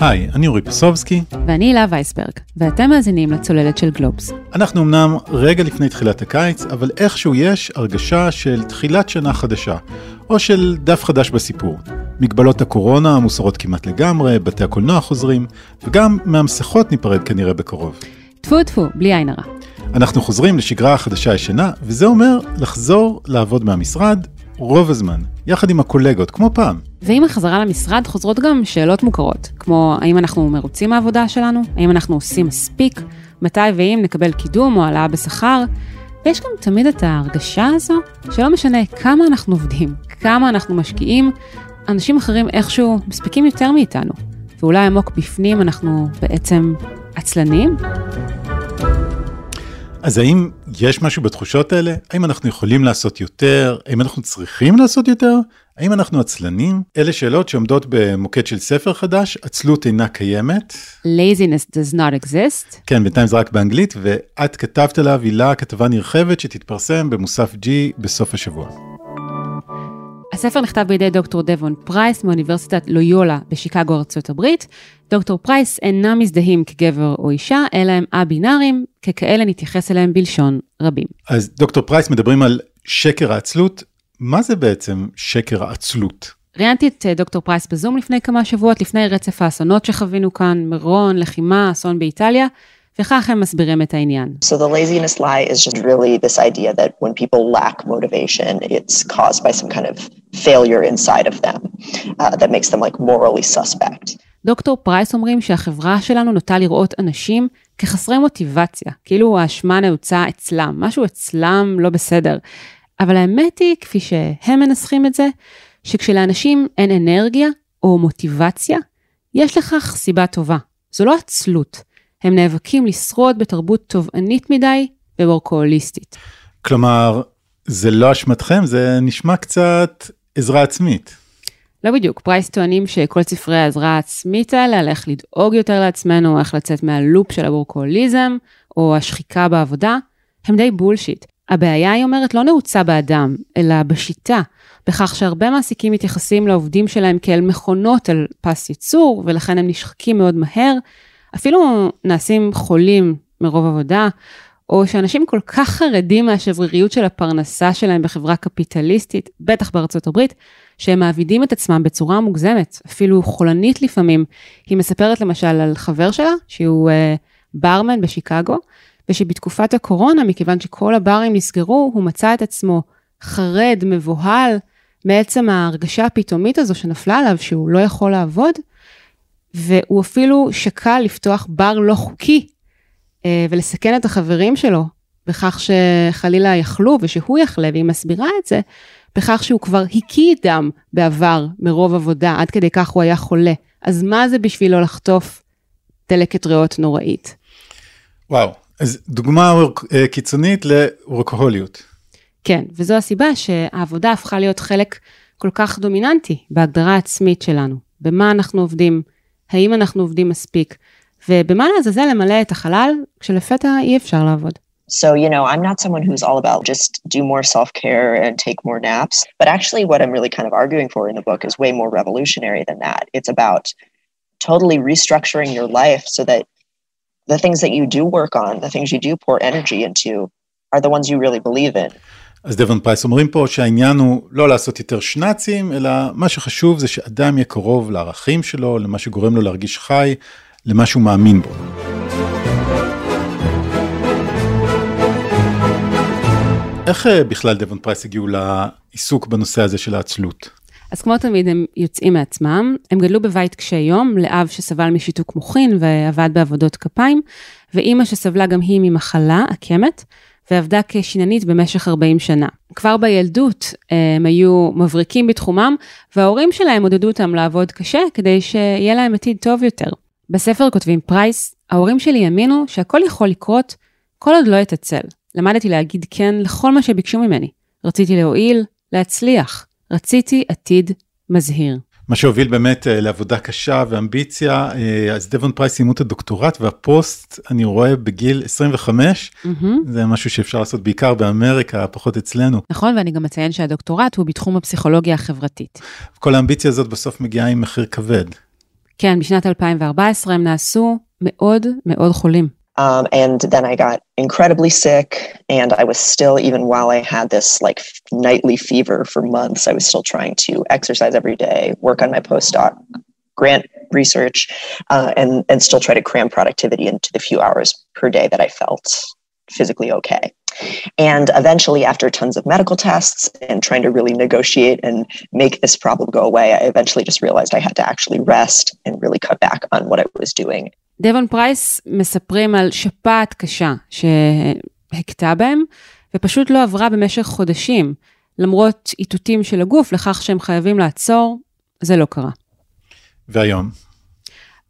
היי, אני אורי פסובסקי. ואני הילה וייסברג, ואתם מאזינים לצוללת של גלובס. אנחנו אמנם רגע לפני תחילת הקיץ, אבל איכשהו יש הרגשה של תחילת שנה חדשה, או של דף חדש בסיפור. מגבלות הקורונה מוסרות כמעט לגמרי, בתי הקולנוע חוזרים, וגם מהמסכות ניפרד כנראה בקרוב. טפו טפו, בלי עין הרע. אנחנו חוזרים לשגרה חדשה ישנה, וזה אומר לחזור לעבוד מהמשרד רוב הזמן, יחד עם הקולגות, כמו פעם. ועם החזרה למשרד חוזרות גם שאלות מוכרות, כמו האם אנחנו מרוצים מהעבודה שלנו, האם אנחנו עושים מספיק, מתי ואם נקבל קידום או העלאה בשכר, ויש גם תמיד את ההרגשה הזו שלא משנה כמה אנחנו עובדים, כמה אנחנו משקיעים, אנשים אחרים איכשהו מספיקים יותר מאיתנו, ואולי עמוק בפנים אנחנו בעצם עצלנים? אז האם יש משהו בתחושות האלה? האם אנחנו יכולים לעשות יותר? האם אנחנו צריכים לעשות יותר? האם אנחנו עצלנים? אלה שאלות שעומדות במוקד של ספר חדש, עצלות אינה קיימת. laziness does not exist. כן, בינתיים זה רק באנגלית, ואת כתבת עליו הילה כתבה נרחבת שתתפרסם במוסף G בסוף השבוע. הספר נכתב בידי דוקטור דבון פרייס מאוניברסיטת לויולה בשיקגו ארצות הברית. דוקטור פרייס אינם מזדהים כגבר או אישה, אלא הם א-בינאריים, ככאלה נתייחס אליהם בלשון רבים. אז דוקטור פרייס מדברים על שקר העצלות, מה זה בעצם שקר העצלות? ראיינתי את אה, דוקטור פרייס בזום לפני כמה שבועות, לפני רצף האסונות שחווינו כאן, מירון, לחימה, אסון באיטליה, וכך הם מסבירים את העניין. So the laziness lie is just really this idea that when people lack motivation, it's caused by some kind of failure inside of them uh, that makes them like morally suspect. דוקטור פרייס אומרים שהחברה שלנו נוטה לראות אנשים כחסרי מוטיבציה, כאילו האשמה נעוצה אצלם, משהו אצלם לא בסדר. אבל האמת היא, כפי שהם מנסחים את זה, שכשלאנשים אין אנרגיה או מוטיבציה, יש לכך סיבה טובה. זו לא עצלות, הם נאבקים לשרוד בתרבות תובענית מדי וורקוהוליסטית. כלומר, זה לא אשמתכם, זה נשמע קצת עזרה עצמית. לא בדיוק, פרייס טוענים שכל ספרי העזרה העצמית האלה, על איך לדאוג יותר לעצמנו, איך לצאת מהלופ של הוורקוהוליזם, או השחיקה בעבודה, הם די בולשיט. הבעיה, היא אומרת, לא נעוצה באדם, אלא בשיטה, בכך שהרבה מעסיקים מתייחסים לעובדים שלהם כאל מכונות על פס ייצור, ולכן הם נשחקים מאוד מהר, אפילו נעשים חולים מרוב עבודה, או שאנשים כל כך חרדים מהשבריריות של הפרנסה שלהם בחברה קפיטליסטית, בטח בארצות הברית, שהם מעבידים את עצמם בצורה מוגזמת, אפילו חולנית לפעמים. היא מספרת למשל על חבר שלה, שהוא uh, ברמן בשיקגו, ושבתקופת הקורונה, מכיוון שכל הברים נסגרו, הוא מצא את עצמו חרד, מבוהל, מעצם ההרגשה הפתאומית הזו שנפלה עליו, שהוא לא יכול לעבוד, והוא אפילו שקל לפתוח בר לא חוקי אה, ולסכן את החברים שלו בכך שחלילה יכלו ושהוא יחלה, והיא מסבירה את זה, בכך שהוא כבר הקיא דם בעבר מרוב עבודה, עד כדי כך הוא היה חולה. אז מה זה בשבילו לחטוף דלקת ריאות נוראית? וואו, אז דוגמה אה, קיצונית לוורקוהוליות. כן, וזו הסיבה שהעבודה הפכה להיות חלק כל כך דומיננטי בהגדרה העצמית שלנו. במה אנחנו עובדים, האם אנחנו עובדים מספיק, ובמה לעזאזל למלא את החלל, כשלפתע אי אפשר לעבוד. So, you know, I'm not someone who's all about just do more self care and take more naps. But actually, what I'm really kind of arguing for in the book is way more revolutionary than that. It's about totally restructuring your life so that the things that you do work on, the things you do pour energy into, are the ones you really believe in. אז דבון פרייס אומרים פה שהעניין הוא לא לעשות יותר שנ"צים, אלא מה שחשוב זה שאדם יהיה קרוב לערכים שלו, למה שגורם לו להרגיש חי, למה שהוא מאמין בו. איך אה, בכלל דבון פרייס הגיעו לעיסוק בנושא הזה של העצלות? אז כמו תמיד הם יוצאים מעצמם, הם גדלו בבית קשי יום, לאב שסבל משיתוק מוחין ועבד בעבודות כפיים, ואימא שסבלה גם היא ממחלה, עקמת, ועבדה כשיננית במשך 40 שנה. כבר בילדות הם היו מבריקים בתחומם, וההורים שלהם עודדו אותם לעבוד קשה כדי שיהיה להם עתיד טוב יותר. בספר כותבים פרייס, ההורים שלי האמינו שהכל יכול לקרות כל עוד לא אתעצל. למדתי להגיד כן לכל מה שביקשו ממני. רציתי להועיל, להצליח. רציתי עתיד מזהיר. מה שהוביל באמת אה, לעבודה קשה ואמביציה, אה, אז דבון פרייס סיימו את הדוקטורט והפוסט, אני רואה בגיל 25, mm-hmm. זה משהו שאפשר לעשות בעיקר באמריקה, פחות אצלנו. נכון, ואני גם מציין שהדוקטורט הוא בתחום הפסיכולוגיה החברתית. כל האמביציה הזאת בסוף מגיעה עם מחיר כבד. כן, בשנת 2014 הם נעשו מאוד מאוד חולים. Um, and then I got incredibly sick, and I was still, even while I had this like nightly fever for months, I was still trying to exercise every day, work on my postdoc, grant research, uh, and and still try to cram productivity into the few hours per day that I felt physically okay. And eventually, after tons of medical tests and trying to really negotiate and make this problem go away, I eventually just realized I had to actually rest and really cut back on what I was doing. דבון פרייס מספרים על שפעת קשה שהכתה בהם, ופשוט לא עברה במשך חודשים, למרות איתותים של הגוף לכך שהם חייבים לעצור, זה לא קרה. והיום?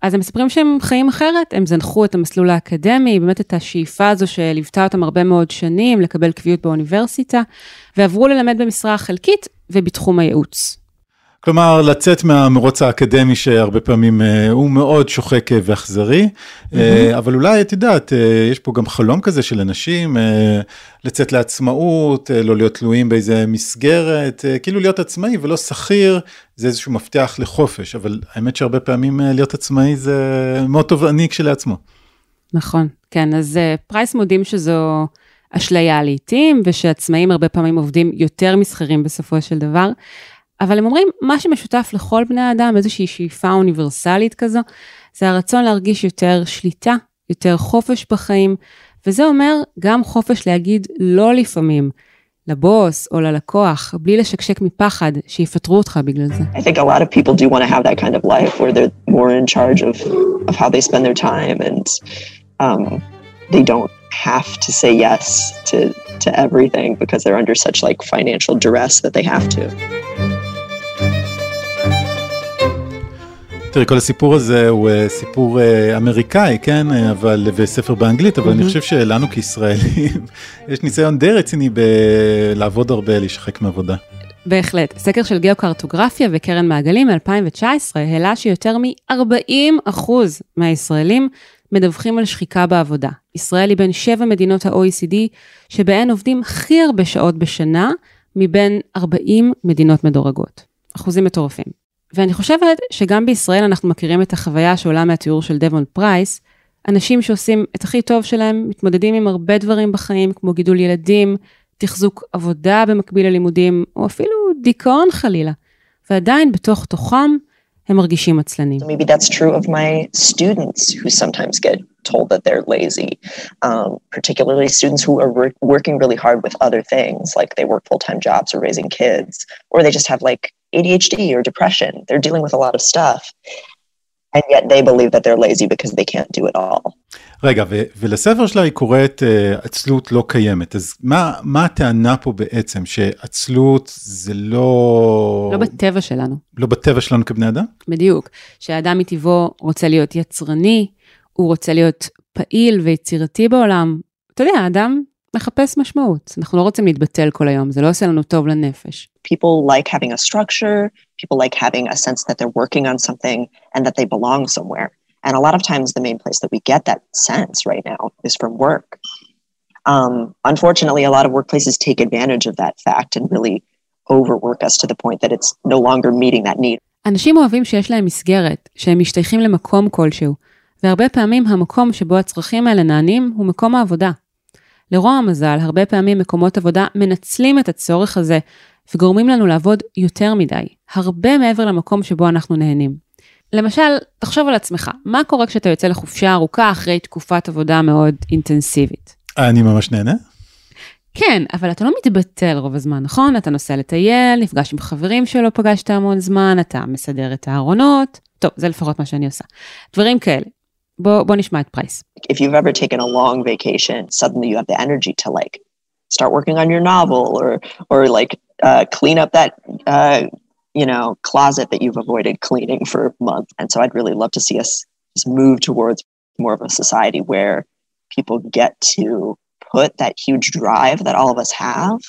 אז הם מספרים שהם חיים אחרת, הם זנחו את המסלול האקדמי, באמת את השאיפה הזו שליוותה אותם הרבה מאוד שנים, לקבל קביעות באוניברסיטה, ועברו ללמד במשרה חלקית ובתחום הייעוץ. כלומר, לצאת מהמרוץ האקדמי שהרבה פעמים אה, הוא מאוד שוחק אה, ואכזרי, mm-hmm. אבל אולי את יודעת, יש פה גם חלום כזה של אנשים, לצאת לעצמאות, לא להיות תלויים באיזה מסגרת, כאילו להיות עצמאי ולא שכיר, זה איזשהו מפתח לחופש, אבל האמת שהרבה פעמים להיות עצמאי זה מאוד תובעני כשלעצמו. נכון, כן, אז פרייס מודים שזו אשליה לעתים, ושעצמאים הרבה פעמים עובדים יותר משכירים בסופו של דבר. אבל הם אומרים, מה שמשותף לכל בני האדם, איזושהי שאיפה אוניברסלית כזו, זה הרצון להרגיש יותר שליטה, יותר חופש בחיים, וזה אומר גם חופש להגיד לא לפעמים, לבוס או ללקוח, בלי לשקשק מפחד שיפטרו אותך בגלל זה. I think a lot of people do want to have that kind of life where they're more in charge of, of how they spend their time and um, they don't have to say yes to, to everything because they're under such like financial duress that they have to. תראי, כל הסיפור הזה הוא אה, סיפור אה, אמריקאי, כן? אה, אבל, וספר באנגלית, אבל אני חושב שלנו כישראלים, יש ניסיון די רציני בלעבוד הרבה, להישחק מעבודה. בהחלט. סקר של גיאוקרטוגרפיה וקרן מעגלים מ-2019 העלה שיותר מ-40% מהישראלים מדווחים על שחיקה בעבודה. ישראל היא בין שבע מדינות ה-OECD שבהן עובדים הכי הרבה שעות בשנה מבין 40 מדינות מדורגות. אחוזים מטורפים. ואני חושבת שגם בישראל אנחנו מכירים את החוויה שעולה מהתיאור של דבון פרייס, אנשים שעושים את הכי טוב שלהם, מתמודדים עם הרבה דברים בחיים, כמו גידול ילדים, תחזוק עבודה במקביל ללימודים, או אפילו דיכאון חלילה, ועדיין בתוך תוכם הם מרגישים עצלנים. Maybe that's true of my students who sometimes get told that they're lazy, um, particularly students who are work- working really hard with other things, like they work full-time jobs or raising kids, or they just have like ADHD or depression. They're dealing with a lot of stuff. And yet they believe that they're lazy because they can't do it all. רגע, ו- ולספר שלה היא קוראת uh, עצלות לא קיימת, אז מה, מה הטענה פה בעצם, שעצלות זה לא... לא בטבע שלנו. לא בטבע שלנו כבני אדם? בדיוק. שהאדם מטבעו רוצה להיות יצרני, הוא רוצה להיות פעיל ויצירתי בעולם. אתה יודע, האדם מחפש משמעות. אנחנו לא רוצים להתבטל כל היום, זה לא עושה לנו טוב לנפש. People like having a structure, people like having a sense that they're working on something and that they belong somewhere. And a lot of times the main place that we get that sense right now is from work. Um, unfortunately, a lot of workplaces take advantage of that fact and really overwork us to the point that it's no longer meeting that need. אנשים אוהבים שיש להם מסגרת, שהם משתייכים למקום כלשהו, והרבה פעמים המקום שבו הצרכים האלה נענים הוא מקום העבודה. לרוע המזל, הרבה פעמים מקומות עבודה מנצלים את הצורך הזה וגורמים לנו לעבוד יותר מדי, הרבה מעבר למקום שבו אנחנו נהנים. למשל, תחשוב על עצמך, מה קורה כשאתה יוצא לחופשה ארוכה אחרי תקופת עבודה מאוד אינטנסיבית? אני ממש נהנה. כן, אבל אתה לא מתבטל רוב הזמן, נכון? אתה נוסע לטייל, נפגש עם חברים שלא פגשת המון זמן, אתה מסדר את הארונות. טוב, זה לפחות מה שאני עושה. דברים כאלה. בוא, בוא נשמע את פרייס. If you've ever taken a long vacation, suddenly you have the energy to like start working on your novel or or like uh, clean up that uh, you know closet that you've avoided cleaning for a month. And so I'd really love to see us just move towards more of a society where people get to put that huge drive that all of us have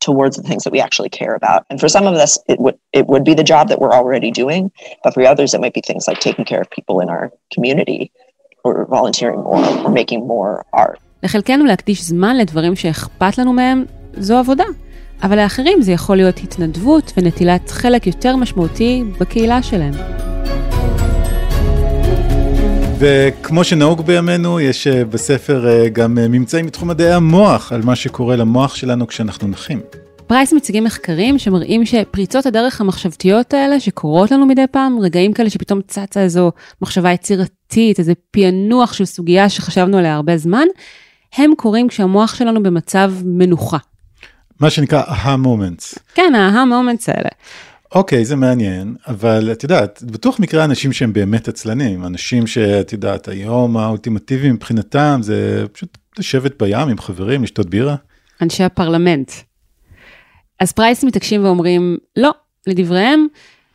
towards the things that we actually care about. And for some of us, it would it would be the job that we're already doing, but for others, it might be things like taking care of people in our community, or volunteering more, or making more art. לחלקנו להקדיש זמן לדברים שאכפת לנו מהם, זו עבודה. אבל לאחרים זה יכול להיות התנדבות ונטילת חלק יותר משמעותי בקהילה שלהם. וכמו שנהוג בימינו, יש אה, בספר אה, גם אה, ממצאים מתחום מדעי המוח, על מה שקורה למוח שלנו כשאנחנו נחים. פרייס מציגים מחקרים שמראים שפריצות הדרך המחשבתיות האלה שקורות לנו מדי פעם, רגעים כאלה שפתאום צצה איזו מחשבה יצירתית, איזה פענוח של סוגיה שחשבנו עליה הרבה זמן, הם קורים כשהמוח שלנו במצב מנוחה. מה שנקרא ה-moments. כן, ה-moments האלה. אוקיי, זה מעניין, אבל את יודעת, בטוח מקרה אנשים שהם באמת עצלנים, אנשים שאת יודעת, היום האולטימטיבי מבחינתם זה פשוט לשבת בים עם חברים, לשתות בירה. אנשי הפרלמנט. אז פרייס מתעקשים ואומרים, לא, לדבריהם,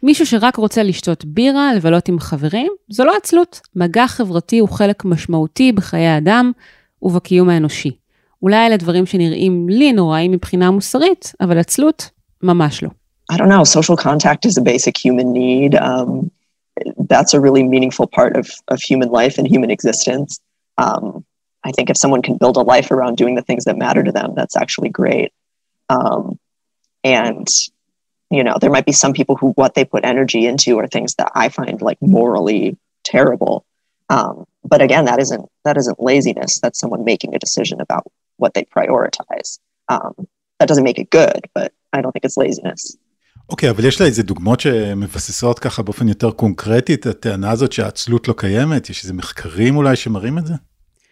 מישהו שרק רוצה לשתות בירה, לבלות עם חברים, זו לא עצלות. מגע חברתי הוא חלק משמעותי בחיי האדם ובקיום האנושי. אולי אלה דברים שנראים לי נוראים מבחינה מוסרית, אבל עצלות, ממש לא. I don't know, social contact is a basic human need. Um, that's a really meaningful part of, of human life and human existence. Um, I think if someone can build a life around doing the things that matter to them, that's actually great. Um, and, you know, there might be some people who what they put energy into are things that I find like morally terrible. Um, but again, that isn't that isn't laziness. That's someone making a decision about what they prioritize. Um, that doesn't make it good, but I don't think it's laziness. אוקיי, okay, אבל יש לה איזה דוגמאות שמבססות ככה באופן יותר קונקרטי את הטענה הזאת שהעצלות לא קיימת? יש איזה מחקרים אולי שמראים את זה?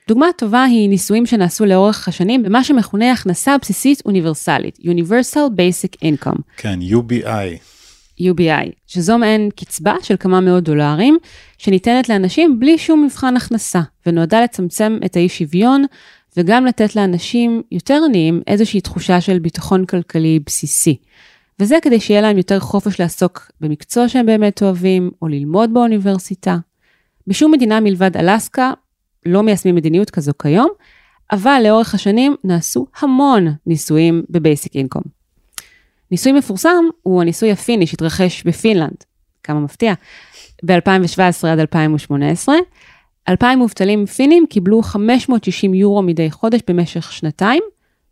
דוגמה טובה היא ניסויים שנעשו לאורך השנים במה שמכונה הכנסה בסיסית אוניברסלית, Universal Basic Income. כן, UBI. UBI, שזו מעין קצבה של כמה מאות דולרים, שניתנת לאנשים בלי שום מבחן הכנסה, ונועדה לצמצם את האי שוויון, וגם לתת לאנשים יותר עניים איזושהי תחושה של ביטחון כלכלי בסיסי. וזה כדי שיהיה להם יותר חופש לעסוק במקצוע שהם באמת אוהבים, או ללמוד באוניברסיטה. בשום מדינה מלבד אלסקה לא מיישמים מדיניות כזו כיום, אבל לאורך השנים נעשו המון ניסויים ב basic income. ניסוי מפורסם הוא הניסוי הפיני שהתרחש בפינלנד, כמה מפתיע, ב-2017 עד 2018. 2,000 מובטלים פינים קיבלו 560 יורו מדי חודש במשך שנתיים,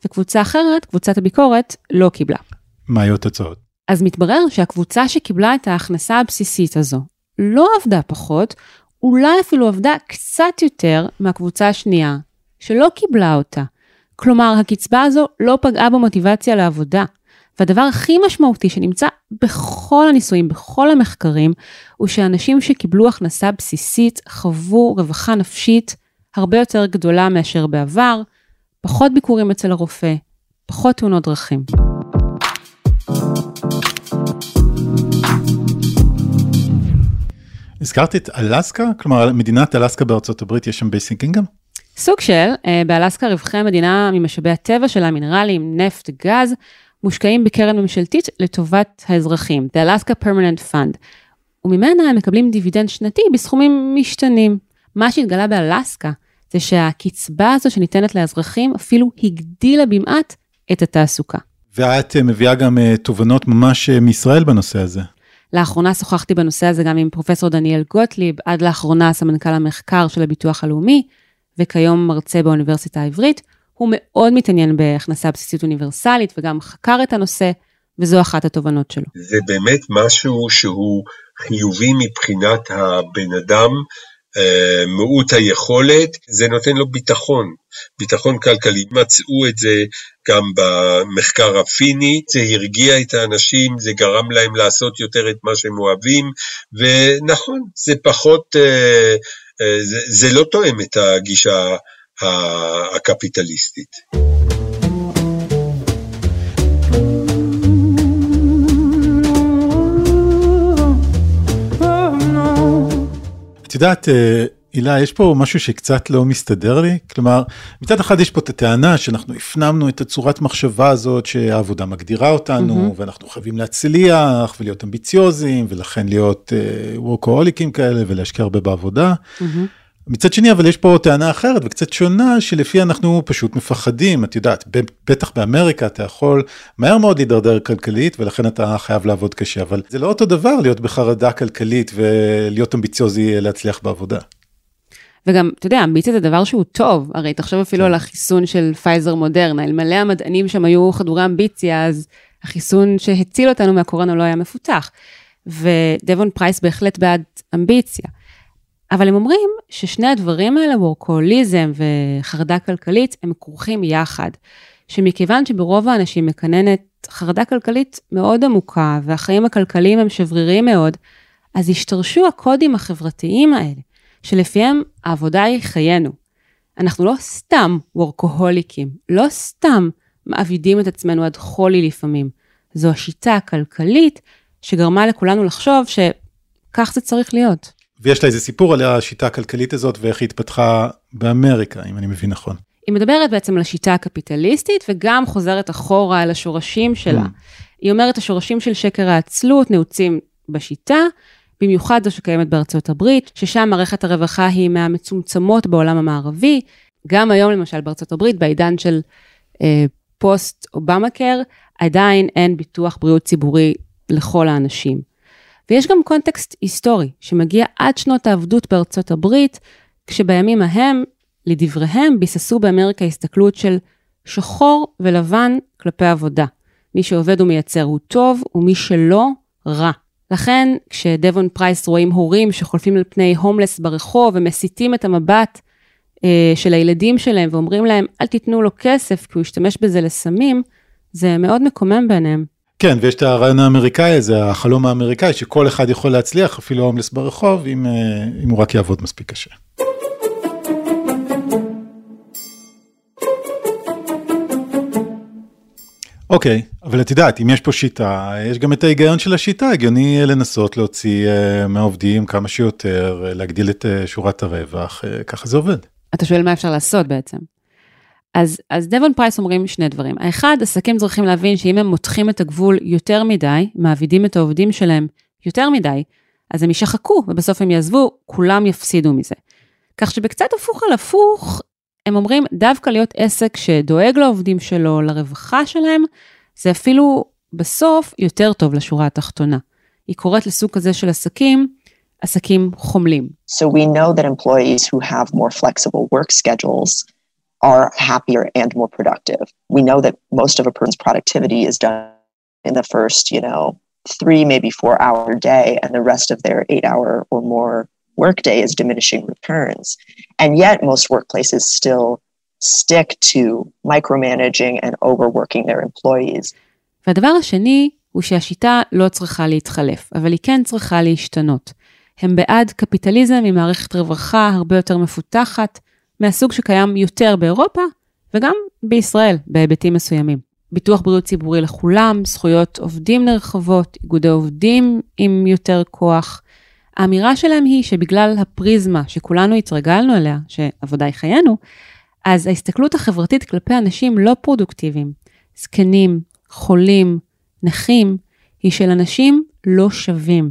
וקבוצה אחרת, קבוצת הביקורת, לא קיבלה. מה היו התוצאות? אז מתברר שהקבוצה שקיבלה את ההכנסה הבסיסית הזו לא עבדה פחות, אולי אפילו עבדה קצת יותר מהקבוצה השנייה, שלא קיבלה אותה. כלומר, הקצבה הזו לא פגעה במוטיבציה לעבודה. והדבר הכי משמעותי שנמצא בכל הניסויים, בכל המחקרים, הוא שאנשים שקיבלו הכנסה בסיסית חוו רווחה נפשית הרבה יותר גדולה מאשר בעבר, פחות ביקורים אצל הרופא, פחות תאונות דרכים. הזכרת את אלסקה? כלומר, מדינת אלסקה בארצות הברית יש שם basic income? סוג של, אה, באלסקה רווחי המדינה ממשאבי הטבע שלה, מינרלים, נפט, גז, מושקעים בקרן ממשלתית לטובת האזרחים, The Alaska Permanent Fund, וממנה הם מקבלים דיבידנד שנתי בסכומים משתנים. מה שהתגלה באלסקה זה שהקצבה הזו שניתנת לאזרחים אפילו הגדילה במעט את התעסוקה. ואת אה, מביאה גם אה, תובנות ממש מישראל בנושא הזה. לאחרונה שוחחתי בנושא הזה גם עם פרופסור דניאל גוטליב, עד לאחרונה סמנכ"ל המחקר של הביטוח הלאומי, וכיום מרצה באוניברסיטה העברית. הוא מאוד מתעניין בהכנסה בסיסית אוניברסלית וגם חקר את הנושא, וזו אחת התובנות שלו. זה באמת משהו שהוא חיובי מבחינת הבן אדם, אה, מעוט היכולת, זה נותן לו ביטחון, ביטחון כלכלי. מצאו את זה גם במחקר הפיני, זה הרגיע את האנשים, זה גרם להם לעשות יותר את מה שהם אוהבים, ונכון, זה פחות, אה, אה, זה, זה לא תואם את הגישה הקפיטליסטית. את יודעת, אה, הילה, יש פה משהו שקצת לא מסתדר לי. כלומר, מצד אחד יש פה את הטענה שאנחנו הפנמנו את הצורת מחשבה הזאת שהעבודה מגדירה אותנו, mm-hmm. ואנחנו חייבים להצליח ולהיות אמביציוזים, ולכן להיות וורקוהוליקים אה, uh, כאלה ולהשקיע הרבה בעבודה. Mm-hmm. מצד שני, אבל יש פה טענה אחרת וקצת שונה, שלפי אנחנו פשוט מפחדים, את יודעת, בטח באמריקה אתה יכול מהר מאוד להידרדר כלכלית, ולכן אתה חייב לעבוד קשה, אבל זה לא אותו דבר להיות בחרדה כלכלית ולהיות אמביציוזי להצליח בעבודה. וגם, אתה יודע, אמביציה זה דבר שהוא טוב, הרי תחשוב אפילו כן. על החיסון של פייזר מודרנה, אלמלא המדענים שם היו חדורי אמביציה, אז החיסון שהציל אותנו מהקורונה לא היה מפותח. ודבון פרייס בהחלט בעד אמביציה. אבל הם אומרים ששני הדברים האלה, וורקוהוליזם וחרדה כלכלית, הם כרוכים יחד. שמכיוון שברוב האנשים מקננת חרדה כלכלית מאוד עמוקה, והחיים הכלכליים הם שבריריים מאוד, אז השתרשו הקודים החברתיים האלה, שלפיהם העבודה היא חיינו. אנחנו לא סתם וורקוהוליקים, לא סתם מעבידים את עצמנו עד חולי לפעמים. זו השיטה הכלכלית שגרמה לכולנו לחשוב שכך זה צריך להיות. ויש לה איזה סיפור על השיטה הכלכלית הזאת ואיך היא התפתחה באמריקה, אם אני מבין נכון. היא מדברת בעצם על השיטה הקפיטליסטית וגם חוזרת אחורה אל השורשים שלה. Mm. היא אומרת השורשים של שקר העצלות נעוצים בשיטה, במיוחד זו שקיימת בארצות הברית, ששם מערכת הרווחה היא מהמצומצמות בעולם המערבי. גם היום למשל בארצות הברית, בעידן של אה, post Obamacare, עדיין אין ביטוח בריאות ציבורי לכל האנשים. ויש גם קונטקסט היסטורי שמגיע עד שנות העבדות בארצות הברית, כשבימים ההם, לדבריהם, ביססו באמריקה הסתכלות של שחור ולבן כלפי עבודה. מי שעובד ומייצר הוא טוב, ומי שלא, רע. לכן, כשדבון פרייס רואים הורים שחולפים על פני הומלס ברחוב ומסיטים את המבט אה, של הילדים שלהם ואומרים להם, אל תיתנו לו כסף כי הוא ישתמש בזה לסמים, זה מאוד מקומם בעיניהם. כן, ויש את הרעיון האמריקאי הזה, החלום האמריקאי, שכל אחד יכול להצליח, אפילו הומלס ברחוב, אם, אה, אם הוא רק יעבוד מספיק קשה. אוקיי, okay, אבל את יודעת, אם יש פה שיטה, יש גם את ההיגיון של השיטה, הגיוני לנסות להוציא uh, מהעובדים כמה שיותר, uh, להגדיל את שורת הרווח, ככה זה עובד. אתה שואל מה אפשר לעשות בעצם. אז, אז דבון פרייס אומרים שני דברים. האחד, עסקים צריכים להבין שאם הם מותחים את הגבול יותר מדי, מעבידים את העובדים שלהם יותר מדי, אז הם ישחקו ובסוף הם יעזבו, כולם יפסידו מזה. כך שבקצת הפוך על הפוך, הם אומרים דווקא להיות עסק שדואג לעובדים שלו, לרווחה שלהם, זה אפילו בסוף יותר טוב לשורה התחתונה. היא קוראת לסוג כזה של עסקים, עסקים חומלים. So we know that employees who have more flexible work schedules are happier and more productive. We know that most of a person's productivity is done in the first, you know, three, maybe four hour day, and the rest of their eight hour or more workday is diminishing returns. And yet, most workplaces still stick to micromanaging and overworking their employees. והדבר השני הוא שהשיטה לא צריכה להתחלף, אבל היא כן צריכה להשתנות. הם בעד קפיטליזם עם מערכת רווחה הרבה יותר מפותחת, מהסוג שקיים יותר באירופה וגם בישראל בהיבטים מסוימים. ביטוח בריאות ציבורי לכולם, זכויות עובדים נרחבות, איגודי עובדים עם יותר כוח, האמירה שלהם היא שבגלל הפריזמה שכולנו התרגלנו אליה, שעבודה היא חיינו, אז ההסתכלות החברתית כלפי אנשים לא פרודוקטיביים, זקנים, חולים, נכים, היא של אנשים לא שווים.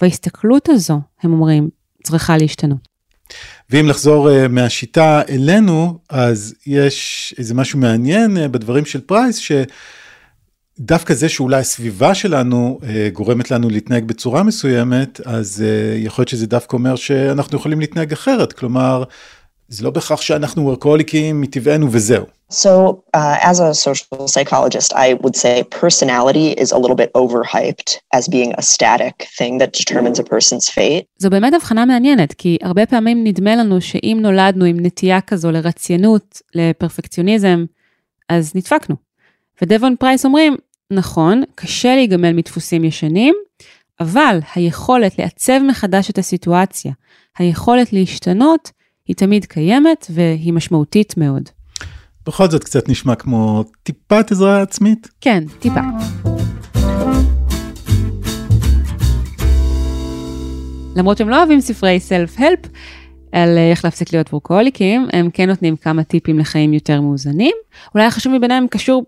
וההסתכלות הזו, הם אומרים, צריכה להשתנות. ואם לחזור uh, מהשיטה אלינו, אז יש איזה משהו מעניין uh, בדברים של פרייס, ש... דווקא זה שאולי הסביבה שלנו אה, גורמת לנו להתנהג בצורה מסוימת, אז אה, יכול להיות שזה דווקא אומר שאנחנו יכולים להתנהג אחרת, כלומר, זה לא בהכרח שאנחנו וורקוליקים מטבענו וזהו. So, uh, as a social psychologist, I would say personality is a little bit overhyped as being a static thing that determines a person's fate. זו באמת הבחנה מעניינת, כי הרבה פעמים נדמה לנו שאם נולדנו עם נטייה כזו לרציינות, לפרפקציוניזם, אז נדפקנו. ודבון פרייס אומרים, נכון, קשה להיגמל מדפוסים ישנים, אבל היכולת לעצב מחדש את הסיטואציה, היכולת להשתנות, היא תמיד קיימת והיא משמעותית מאוד. בכל זאת קצת נשמע כמו טיפת עזרה עצמית? כן, טיפה. למרות שהם לא אוהבים ספרי סלף-הלפ על איך להפסיק להיות וורקוהוליקים, הם כן נותנים כמה טיפים לחיים יותר מאוזנים. אולי החשוב מביניהם קשור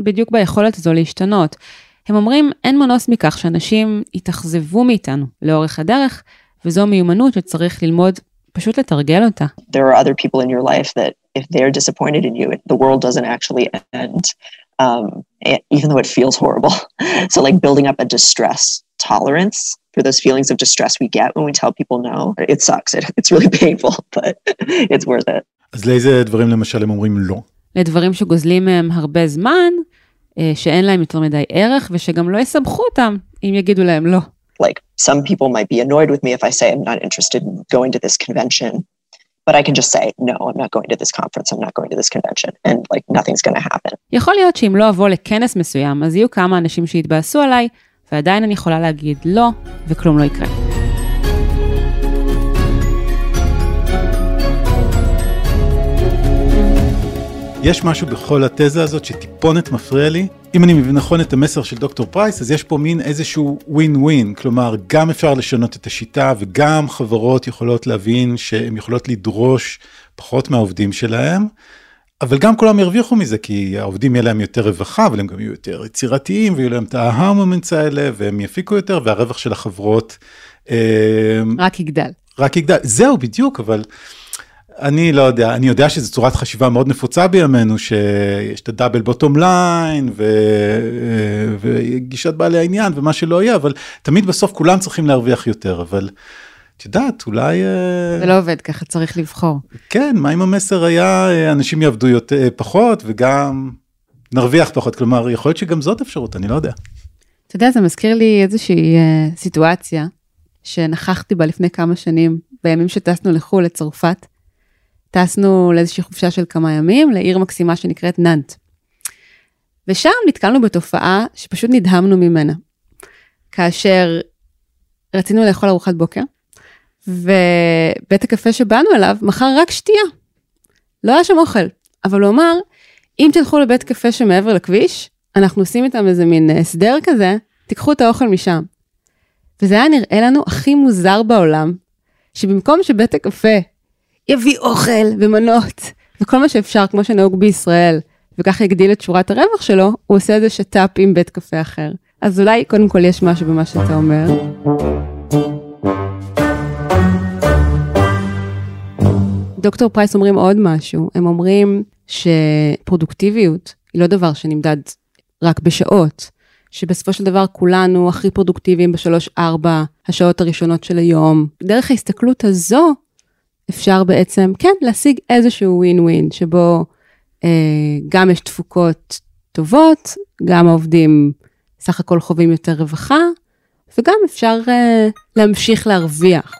בדיוק ביכולת הזו להשתנות. הם אומרים, אין מנוס מכך שאנשים יתאכזבו מאיתנו לאורך הדרך, וזו מיומנות שצריך ללמוד פשוט לתרגל אותה. There are other people in your life that if they're disappointed in you, the world doesn't actually end, um, even though it feels horrible. so like building up a distress tolerance for those feelings of distress we get when we tell people no, it sucks. It, it's really painful, but it's worth it. אז לאיזה דברים למשל הם אומרים לא? לדברים שגוזלים מהם הרבה זמן, שאין להם יותר מדי ערך ושגם לא יסבכו אותם אם יגידו להם לא. Like some people might be annoyed with me if I say I'm not interested in going to this convention, but I can just say, no, I'm not going to this conference, I'm not going to this convention, and like nothing's going to happen. יכול להיות שאם לא אבוא לכנס מסוים, אז יהיו כמה אנשים שיתבאסו עליי, ועדיין אני יכולה להגיד לא, וכלום לא יקרה. יש משהו בכל התזה הזאת שטיפונת מפריע לי. אם אני מבין נכון את המסר של דוקטור פרייס, אז יש פה מין איזשהו ווין ווין, כלומר, גם אפשר לשנות את השיטה וגם חברות יכולות להבין שהן יכולות לדרוש פחות מהעובדים שלהם, אבל גם כולם ירוויחו מזה, כי העובדים יהיה להם יותר רווחה, אבל הם גם יהיו יותר יצירתיים, ויהיו להם את ה aha moments האלה, והם יפיקו יותר, והרווח של החברות... אה, רק יגדל. רק יגדל, זהו בדיוק, אבל... אני לא יודע, אני יודע שזו צורת חשיבה מאוד נפוצה בימינו, שיש את ה double bottom line, וגישת בעלי העניין ומה שלא יהיה, אבל תמיד בסוף כולם צריכים להרוויח יותר, אבל את יודעת, אולי... אה, זה לא עובד ככה, צריך לבחור. כן, מה אם המסר היה, אה, אנשים יעבדו יותר, פחות, וגם נרוויח פחות, כלומר, יכול להיות שגם זאת אפשרות, אני לא יודע. אתה יודע, זה מזכיר לי איזושהי סיטואציה שנכחתי בה לפני כמה שנים, בימים שטסנו לחו"ל, לצרפת. טסנו לאיזושהי חופשה של כמה ימים לעיר מקסימה שנקראת נאנט. ושם נתקלנו בתופעה שפשוט נדהמנו ממנה. כאשר רצינו לאכול ארוחת בוקר, ובית הקפה שבאנו אליו מכר רק שתייה. לא היה שם אוכל, אבל הוא אמר, אם תלכו לבית קפה שמעבר לכביש, אנחנו עושים איתם איזה מין הסדר כזה, תיקחו את האוכל משם. וזה היה נראה לנו הכי מוזר בעולם, שבמקום שבית הקפה יביא אוכל ומנות וכל מה שאפשר, כמו שנהוג בישראל, וככה יגדיל את שורת הרווח שלו, הוא עושה איזה שת"פ עם בית קפה אחר. אז אולי קודם כל יש משהו במה שאתה אומר. דוקטור פרייס אומרים עוד משהו, הם אומרים שפרודוקטיביות היא לא דבר שנמדד רק בשעות, שבסופו של דבר כולנו הכי פרודוקטיביים בשלוש-ארבע השעות הראשונות של היום. דרך ההסתכלות הזו, אפשר בעצם, כן, להשיג איזשהו ווין ווין, שבו אה, גם יש תפוקות טובות, גם העובדים סך הכל חווים יותר רווחה, וגם אפשר אה, להמשיך להרוויח.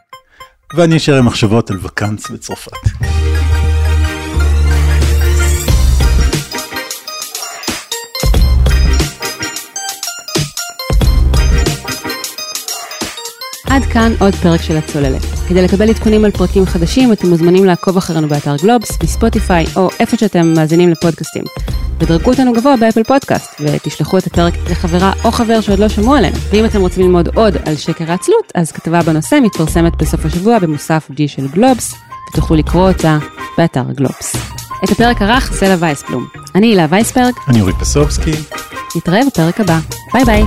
ואני אשאר עם מחשבות על וקאנס בצרפת. עד כאן עוד פרק של הצוללת. כדי לקבל עדכונים על פרקים חדשים, אתם מוזמנים לעקוב אחרינו באתר גלובס, בספוטיפיי, או איפה שאתם מאזינים לפודקאסטים. ודרגו אותנו גבוה באפל פודקאסט, ותשלחו את הפרק לחברה או חבר שעוד לא שמעו עלינו. ואם אתם רוצים ללמוד עוד על שקר העצלות, אז כתבה בנושא מתפרסמת בסוף השבוע במוסף G של גלובס, ותוכלו לקרוא אותה באתר גלובס. את הפרק ערך סלע וייסבלום. אני הילה וייסברג. אני אורי פסובסקי. נתראה בפרק הבא. ביי ביי.